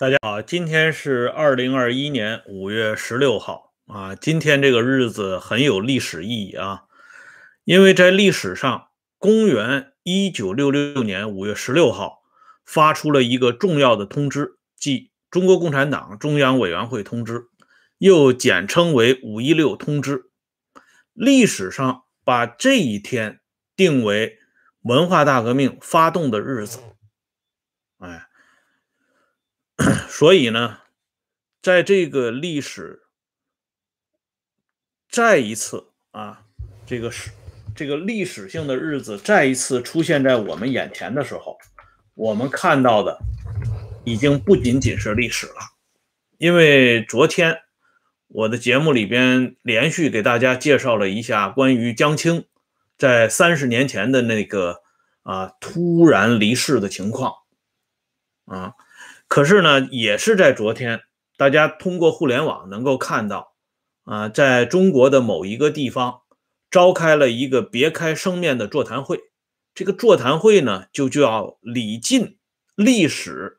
大家好，今天是二零二一年五月十六号啊。今天这个日子很有历史意义啊，因为在历史上，公元一九六六年五月十六号发出了一个重要的通知，即《中国共产党中央委员会通知》，又简称为“五一六通知”。历史上把这一天定为文化大革命发动的日子，所以呢，在这个历史再一次啊，这个是这个历史性的日子再一次出现在我们眼前的时候，我们看到的已经不仅仅是历史了。因为昨天我的节目里边连续给大家介绍了一下关于江青在三十年前的那个啊突然离世的情况啊。可是呢，也是在昨天，大家通过互联网能够看到，啊，在中国的某一个地方召开了一个别开生面的座谈会。这个座谈会呢，就叫李进历史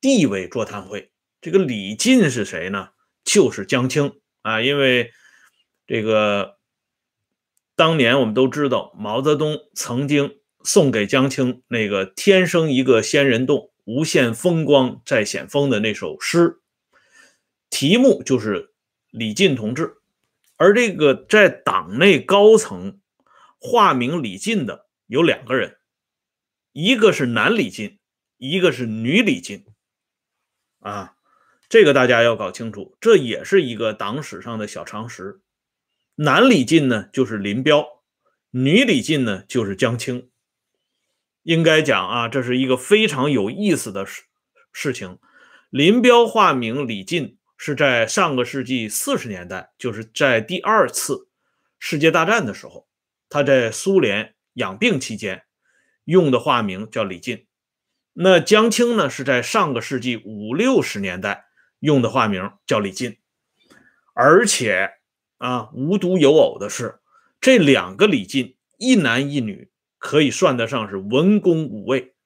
地位座谈会。这个李进是谁呢？就是江青啊，因为这个当年我们都知道，毛泽东曾经送给江青那个“天生一个仙人洞”。无限风光在险峰的那首诗，题目就是李进同志。而这个在党内高层化名李进的有两个人，一个是男李进，一个是女李进。啊，这个大家要搞清楚，这也是一个党史上的小常识。男李进呢就是林彪，女李进呢就是江青。应该讲啊，这是一个非常有意思的事事情。林彪化名李进是在上个世纪四十年代，就是在第二次世界大战的时候，他在苏联养病期间用的化名叫李进。那江青呢，是在上个世纪五六十年代用的化名叫李进。而且啊，无独有偶的是，这两个李进，一男一女。可以算得上是文攻武卫，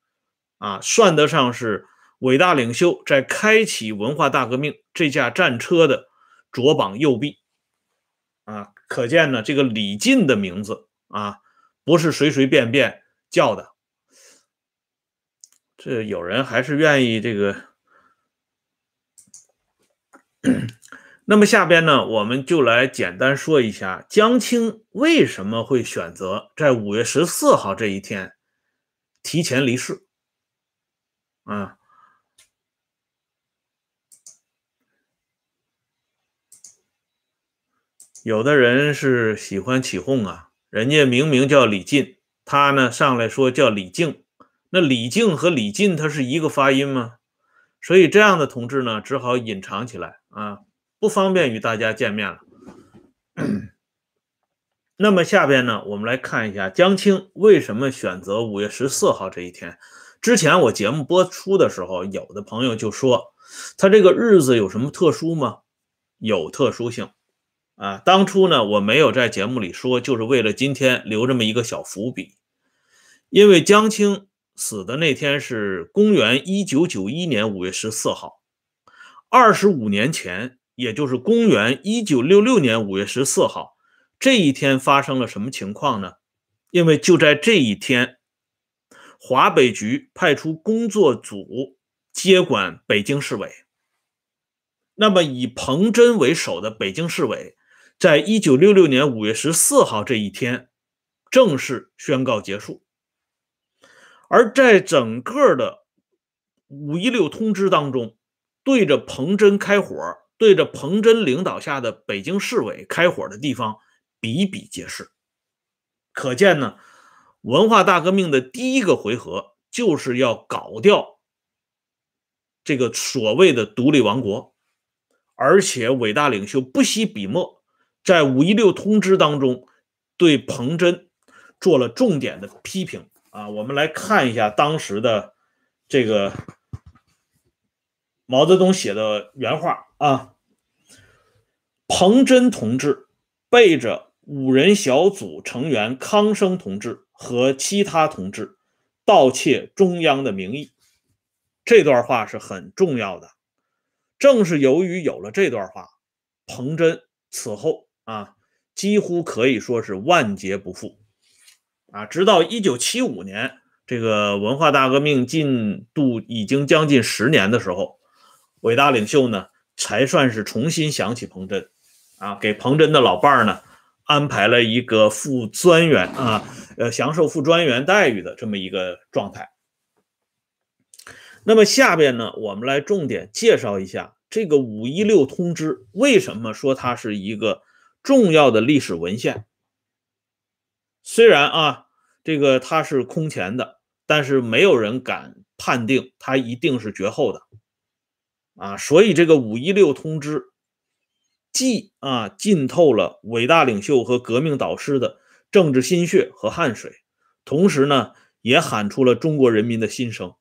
啊，算得上是伟大领袖在开启文化大革命这架战车的左膀右臂，啊，可见呢，这个李进的名字啊，不是随随便便叫的，这有人还是愿意这个。那么下边呢，我们就来简单说一下江青为什么会选择在五月十四号这一天提前离世。啊，有的人是喜欢起哄啊，人家明明叫李进，他呢上来说叫李静，那李静和李进他是一个发音吗？所以这样的同志呢，只好隐藏起来啊。不方便与大家见面了。那么下边呢，我们来看一下江青为什么选择五月十四号这一天。之前我节目播出的时候，有的朋友就说他这个日子有什么特殊吗？有特殊性啊。当初呢，我没有在节目里说，就是为了今天留这么一个小伏笔。因为江青死的那天是公元一九九一年五月十四号，二十五年前。也就是公元一九六六年五月十四号这一天发生了什么情况呢？因为就在这一天，华北局派出工作组接管北京市委。那么以彭真为首的北京市委，在一九六六年五月十四号这一天正式宣告结束。而在整个的五一六通知当中，对着彭真开火。对着彭真领导下的北京市委开火的地方比比皆是，可见呢，文化大革命的第一个回合就是要搞掉这个所谓的独立王国，而且伟大领袖不惜笔墨，在五一六通知当中对彭真做了重点的批评啊。我们来看一下当时的这个毛泽东写的原话。啊，彭真同志背着五人小组成员康生同志和其他同志盗窃中央的名义，这段话是很重要的正是由于有了这段话，彭真此后啊，几乎可以说是万劫不复啊。直到一九七五年，这个文化大革命进度已经将近十年的时候，伟大领袖呢才算是重新想起彭真啊，给彭真的老伴儿呢安排了一个副专员啊，呃，享受副专员待遇的这么一个状态。那么下边呢，我们来重点介绍一下这个五一六通知。为什么说它是一个重要的历史文献？虽然啊，这个它是空前的，但是没有人敢判定它一定是绝后的啊。所以这个五一六通知既啊浸透了伟大领袖和革命导师的政治心血和汗水，同时呢，也喊出了中国人民的心声。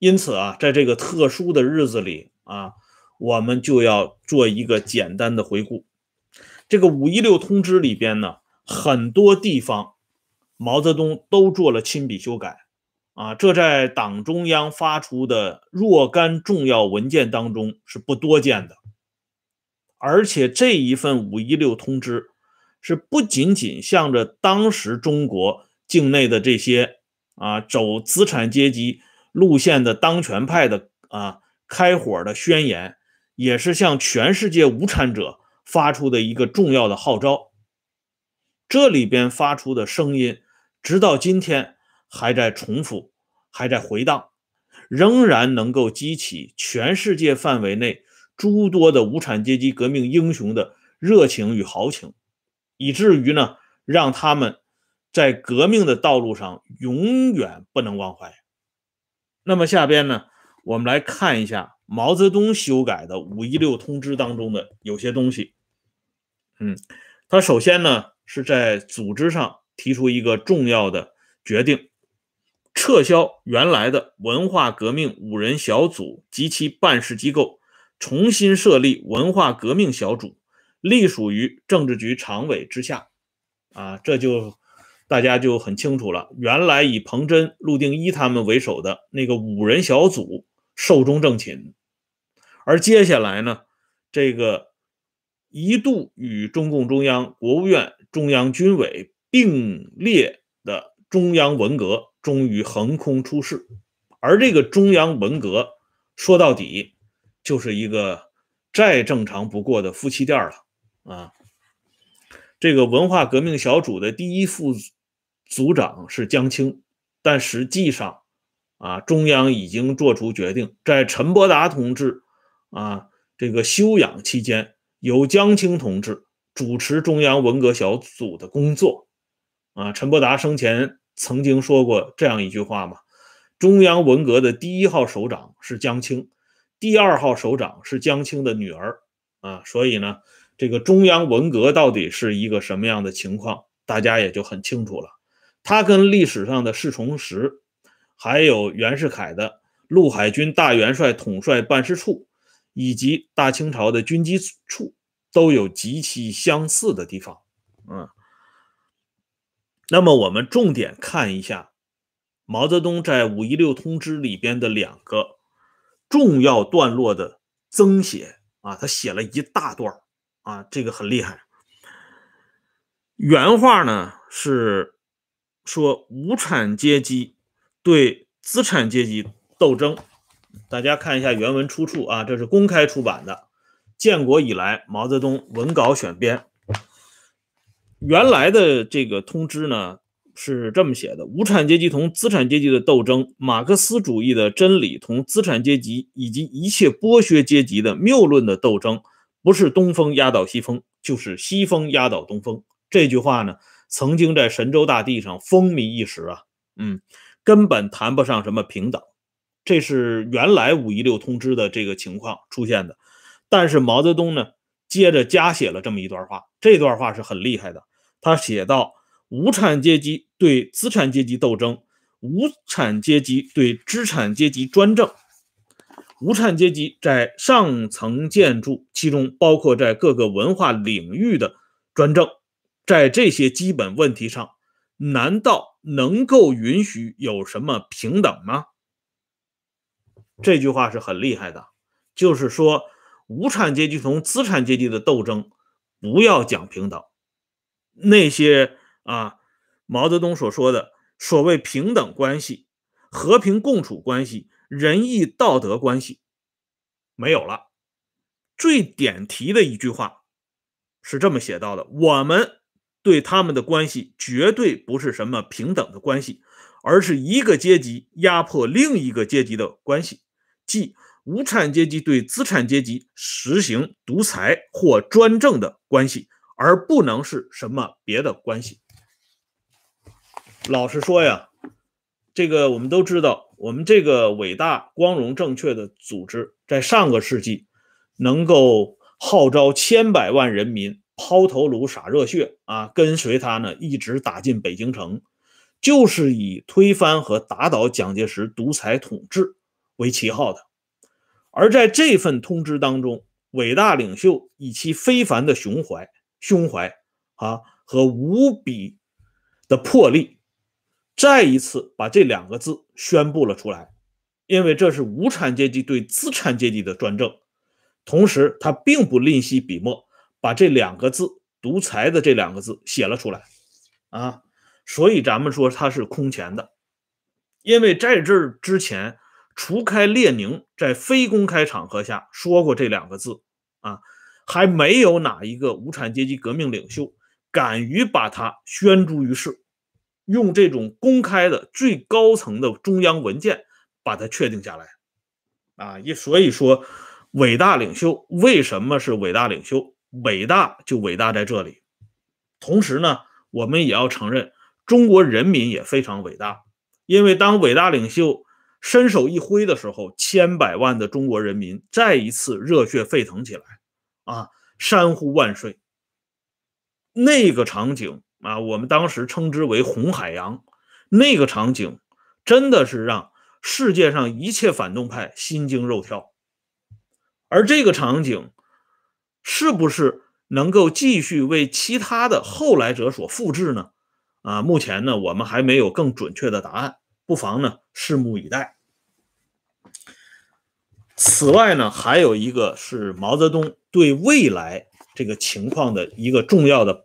因此啊，在这个特殊的日子里啊，我们就要做一个简单的回顾。这个五一六通知里边呢，很多地方毛泽东都做了亲笔修改啊，这在党中央发出的若干重要文件当中是不多见的。而且这一份五一六通知是不仅仅向着当时中国境内的这些啊走资产阶级。路线的当权派的啊开火的宣言，也是向全世界无产者发出的一个重要的号召。这里边发出的声音，直到今天还在重复，还在回荡，仍然能够激起全世界范围内诸多的无产阶级革命英雄的热情与豪情，以至于呢，让他们在革命的道路上永远不能忘怀。那么下边呢，我们来看一下毛泽东修改的五一六通知当中的有些东西。嗯，他首先呢是在组织上提出一个重要的决定，撤销原来的文化革命五人小组及其办事机构，重新设立文化革命小组，隶属于政治局常委之下。啊，这就。大家就很清楚了，原来以彭真、陆定一他们为首的那个五人小组寿终正寝，而接下来呢，这个一度与中共中央、国务院、中央军委并列的中央文革终于横空出世，而这个中央文革说到底就是一个再正常不过的夫妻店了啊！这个文化革命小组的第一副。组长是江青，但实际上，啊，中央已经做出决定，在陈伯达同志啊这个休养期间，由江青同志主持中央文革小组的工作。啊，陈伯达生前曾经说过这样一句话嘛：中央文革的第一号首长是江青，第二号首长是江青的女儿。啊，所以呢，这个中央文革到底是一个什么样的情况，大家也就很清楚了。他跟历史上的侍从石，还有袁世凯的陆海军大元帅统帅办事处，以及大清朝的军机处，都有极其相似的地方。嗯，那么我们重点看一下毛泽东在五一六通知里边的两个重要段落的增写啊，他写了一大段啊，这个很厉害。原话呢是。说无产阶级对资产阶级斗争，大家看一下原文出处啊，这是公开出版的《建国以来毛泽东文稿选编》。原来的这个通知呢是这么写的：无产阶级同资产阶级的斗争，马克思主义的真理同资产阶级以及一切剥削阶级的谬论的斗争，不是东风压倒西风，就是西风压倒东风。这句话呢？曾经在神州大地上风靡一时啊，嗯，根本谈不上什么平等，这是原来五一六通知的这个情况出现的。但是毛泽东呢，接着加写了这么一段话，这段话是很厉害的。他写道：无产阶级对资产阶级斗争，无产阶级对资产阶级专政，无产阶级在上层建筑，其中包括在各个文化领域的专政。在这些基本问题上，难道能够允许有什么平等吗？这句话是很厉害的。就是说无产阶级同资产阶级的斗争不要讲平等，那些啊毛泽东所说的所谓平等关系、和平共处关系、仁义道德关系没有了。最点题的一句话是这么写到的：我们对他们的关系绝对不是什么平等的关系。而是一个阶级压迫另一个阶级的关系，即无产阶级对资产阶级实行独裁或专政的关系，而不能是什么别的关系。老实说呀，这个我们都知道，我们这个伟大、光荣、正确的组织，在上个世纪能够号召千百万人民抛头颅、洒热血啊，跟随他呢，一直打进北京城。就是以推翻和打倒蒋介石独裁统治为旗号的，而在这份通知当中，伟大领袖以其非凡的胸怀、胸怀啊和无比的魄力，再一次把这两个字宣布了出来，因为这是无产阶级对资产阶级的专政，同时他并不吝惜笔墨，把这两个字“独裁”的这两个字写了出来，啊。所以咱们说他是空前的，因为在这之前，除开列宁在非公开场合下说过这两个字啊，还没有哪一个无产阶级革命领袖敢于把它宣诸于世，用这种公开的最高层的中央文件把它确定下来啊。一所以说，伟大领袖为什么是伟大领袖？伟大就伟大在这里。同时呢，我们也要承认。中国人民也非常伟大，因为当伟大领袖伸手一挥的时候，千百万的中国人民再一次热血沸腾起来，啊，山呼万岁！那个场景啊，我们当时称之为“红海洋”，那个场景真的是让世界上一切反动派心惊肉跳。而这个场景是不是能够继续为其他的后来者所复制呢？啊，目前呢，我们还没有更准确的答案，不妨呢，拭目以待。此外呢，还有一个是毛泽东对未来这个情况的一个重要的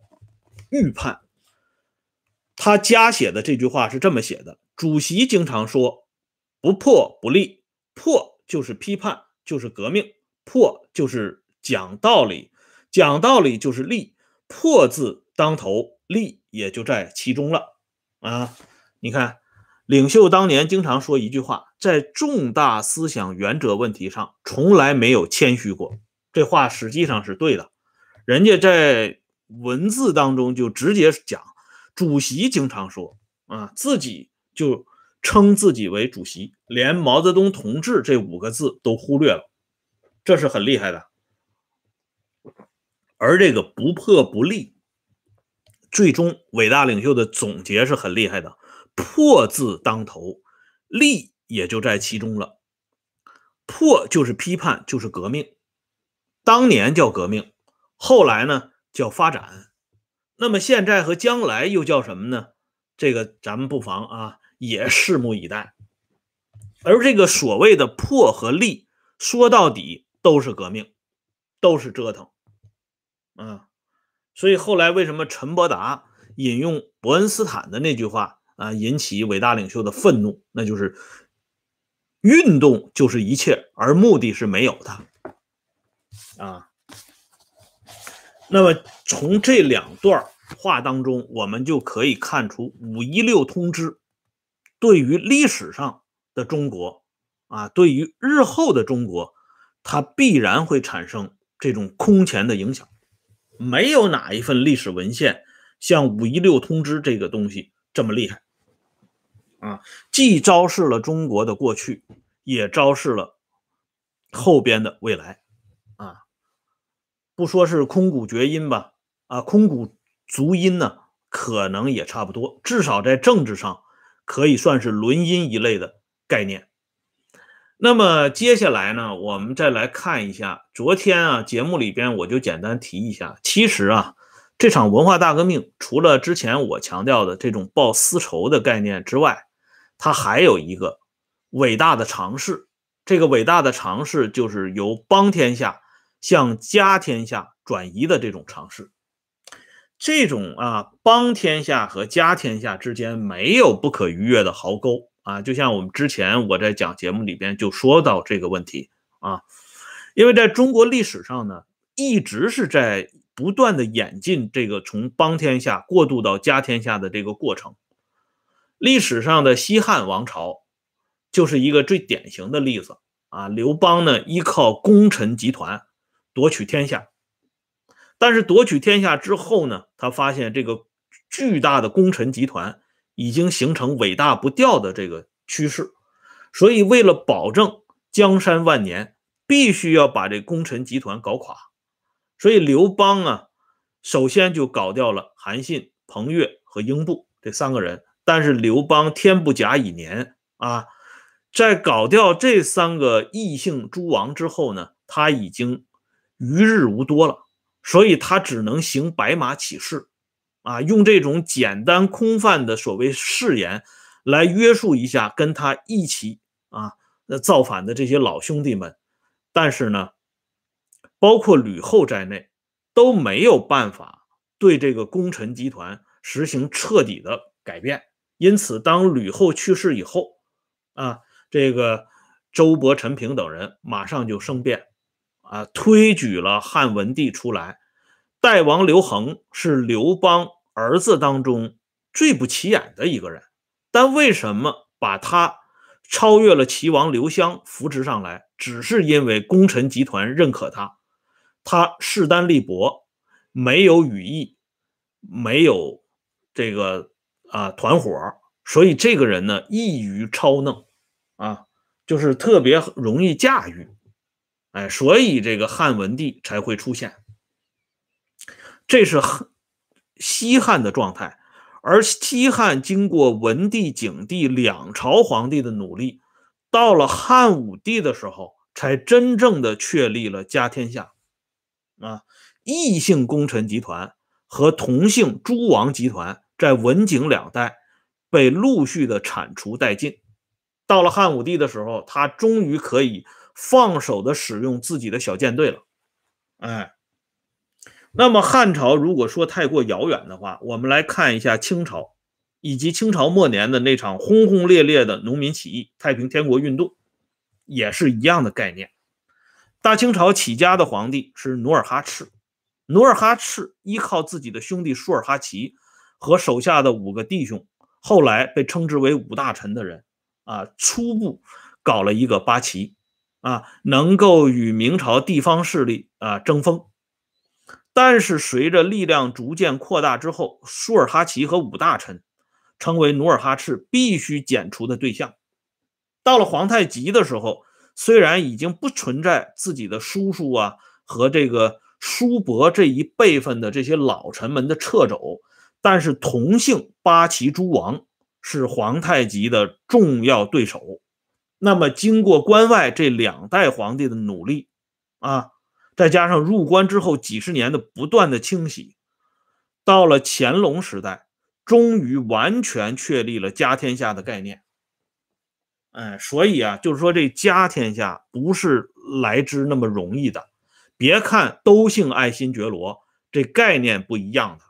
预判。他加写的这句话是这么写的：主席经常说，不破不立，破就是批判，就是革命；破就是讲道理，讲道理就是立，破字当头，立。也就在其中了啊！你看，领袖当年经常说一句话，在重大思想原则问题上，从来没有谦虚过。这话实际上是对的。人家在文字当中就直接讲，主席经常说啊，自己就称自己为主席，连毛泽东同志这五个字都忽略了，这是很厉害的。而这个不破不立。最终，伟大领袖的总结是很厉害的，“破”字当头，“立”也就在其中了。破就是批判，就是革命。当年叫革命，后来呢叫发展，那么现在和将来又叫什么呢？这个咱们不妨啊也拭目以待。而这个所谓的“破”和“立”，说到底都是革命，都是折腾，啊。所以后来为什么陈伯达引用伯恩斯坦的那句话啊，引起伟大领袖的愤怒？那就是运动就是一切，而目的是没有的啊。那么从这两段话当中，我们就可以看出五一六通知对于历史上的中国啊，对于日后的中国，它必然会产生这种空前的影响。没有哪一份历史文献像五一六通知这个东西这么厉害啊！既昭示了中国的过去，也昭示了后边的未来！不说是空谷绝音吧，啊，空谷足音呢，可能也差不多，至少在政治上可以算是轮音一类的概念。那么接下来呢，我们再来看一下昨天啊节目里边，我就简单提一下。其实啊，这场文化大革命除了之前我强调的这种报私仇的概念之外，它还有一个伟大的尝试这个伟大的尝试就是由邦天下向家天下转移的这种尝试。这种啊，邦天下和家天下之间没有不可逾越的壕沟啊，就像我们之前我在讲节目里边就说到这个问题啊，因为在中国历史上呢，一直是在不断的演进这个从邦天下过渡到家天下的这个过程。历史上的西汉王朝就是一个最典型的例子啊，刘邦呢依靠功臣集团夺取天下。但是夺取天下之后呢，他发现这个巨大的功臣集团已经形成尾大不掉的这个趋势，所以为了保证江山万年，必须要把这功臣集团搞垮。所以刘邦啊，首先就搞掉了韩信、彭越和英布这三个人。但是刘邦天不假以年啊，在搞掉这三个异姓诸王之后呢，他已经余日无多了。所以他只能行白马起誓，啊，用这种简单空泛的所谓誓言来约束一下跟他一起啊造反的这些老兄弟们。但是呢，包括吕后在内都没有办法对这个功臣集团实行彻底的改变。因此，当吕后去世以后，啊，这个周勃、陈平等人马上就生变。啊，推举了汉文帝出来，代王刘恒是刘邦儿子当中最不起眼的一个人，但为什么把他超越了齐王刘襄扶植上来？只是因为功臣集团认可他，他势单力薄，没有羽翼，没有这个啊团伙，所以这个人呢易于操弄，啊，就是特别容易驾驭。哎，所以这个汉文帝才会出现，这是西汉的状态。而西汉经过文帝、景帝两朝皇帝的努力，到了汉武帝的时候，才真正的确立了家天下。啊，异姓功臣集团和同姓诸王集团在文景两代被陆续的铲除殆尽。到了汉武帝的时候，他终于可以。放手的使用自己的小舰队了，哎，那么汉朝如果说太过遥远的话，我们来看一下清朝以及清朝末年的那场轰轰烈烈的农民起义——太平天国运动，也是一样的概念。大清朝起家的皇帝是努尔哈赤，努尔哈赤依靠自己的兄弟舒尔哈齐和手下的五个弟兄，后来被称之为五大臣的人啊，初步搞了一个八旗。啊，能够与明朝地方势力啊争锋，但是随着力量逐渐扩大之后，舒尔哈齐和五大臣成为努尔哈赤必须剪除的对象。到了皇太极的时候，虽然已经不存在自己的叔叔啊和这个叔伯这一辈分的这些老臣们的掣肘，但是同姓八旗诸王是皇太极的重要对手。那么，经过关外这两代皇帝的努力啊，再加上入关之后几十年的不断的清洗，到了乾隆时代，终于完全确立了家天下的概念。哎，所以啊，就是说这家天下不是来之那么容易的。别看都姓爱新觉罗，这概念不一样的。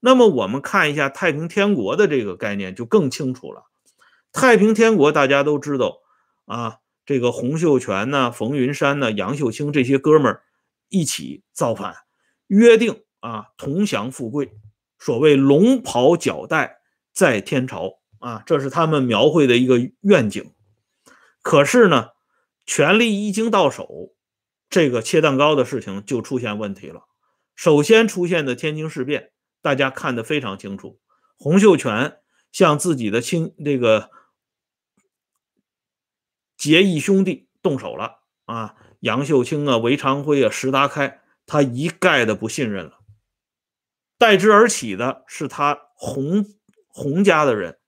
那么我们看一下太平天国的这个概念就更清楚了。太平天国大家都知道。啊，这个洪秀全呢，冯云山呢，杨秀清这些哥们儿一起造反，约定啊，同享富贵。所谓龙袍脚带在天朝啊，这是他们描绘的一个愿景。可是呢，权力一经到手，这个切蛋糕的事情就出现问题了。首先出现的天津事变，大家看得非常清楚，洪秀全向自己的亲这个。结义兄弟动手了啊！杨秀清啊，韦长辉啊，石达开，他一概的不信任了。代之而起的是他洪洪家的人，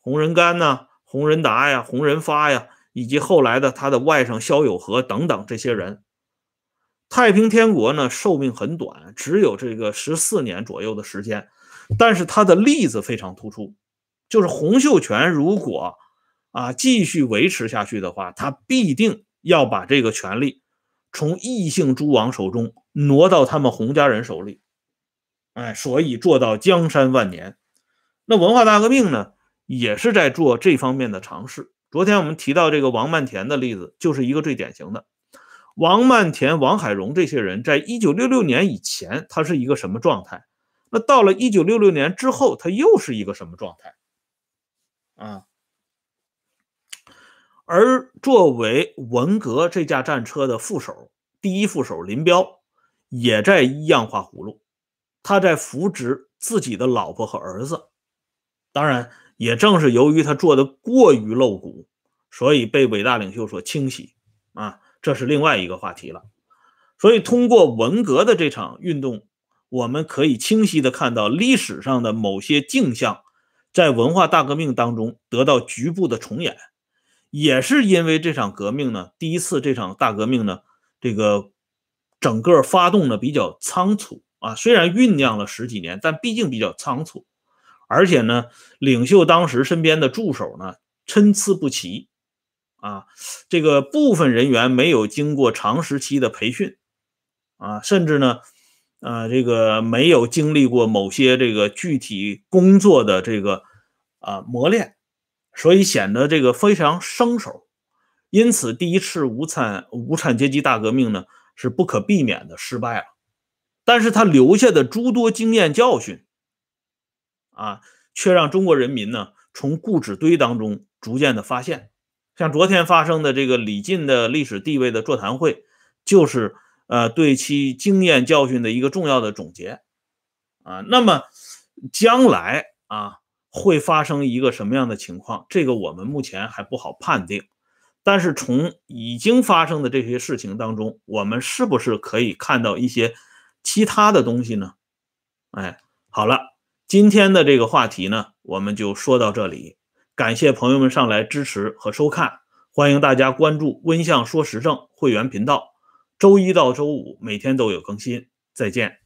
洪仁干呐，洪仁达呀，洪仁发呀，以及后来的他的外甥萧友和等等这些人。太平天国呢，寿命很短，只有这个十四年左右的时间，但是他的例子非常突出，就是洪秀全如果。啊，继续维持下去的话，他必定要把这个权力从异姓诸王手中挪到他们洪家人手里，哎，所以做到江山万年。那文化大革命呢，也是在做这方面的尝试。昨天我们提到这个王漫田的例子，就是一个最典型的。王漫田、王海荣这些人在一九六六年以前，他是一个什么状态？那到了一九六六年之后，他又是一个什么状态？啊？而作为文革这架战车的副手，第一副手林彪也在一样画葫芦，他在扶植自己的老婆和儿子。当然，也正是由于他做的过于露骨，所以被伟大领袖所清洗啊，这是另外一个话题了。所以，通过文革的这场运动，我们可以清晰的看到历史上的某些镜像，在文化大革命当中得到局部的重演。也是因为这场革命呢，第一次这场大革命呢，这个整个发动的比较仓促啊，虽然酝酿了十几年，但毕竟比较仓促。而且呢，领袖当时身边的助手呢参差不齐，啊，这个部分人员没有经过长时期的培训，啊，甚至呢，呃，这个没有经历过某些这个具体工作的这个啊磨练，所以显得这个非常生手，因此第一次无产无产阶级大革命呢是不可避免的失败了，但是他留下的诸多经验教训。啊，却让中国人民呢从故纸堆当中逐渐的发现，像昨天发生的这个李进的历史地位的座谈会，就是呃对其经验教训的一个重要的总结啊。那么将来啊会发生一个什么样的情况？这个我们目前还不好判定，但是从已经发生的这些事情当中，我们是不是可以看到一些其他的东西呢？哎，好了。今天的这个话题呢，我们就说到这里。感谢朋友们上来支持和收看，欢迎大家关注“温相说时政”会员频道，周一到周五每天都有更新。再见。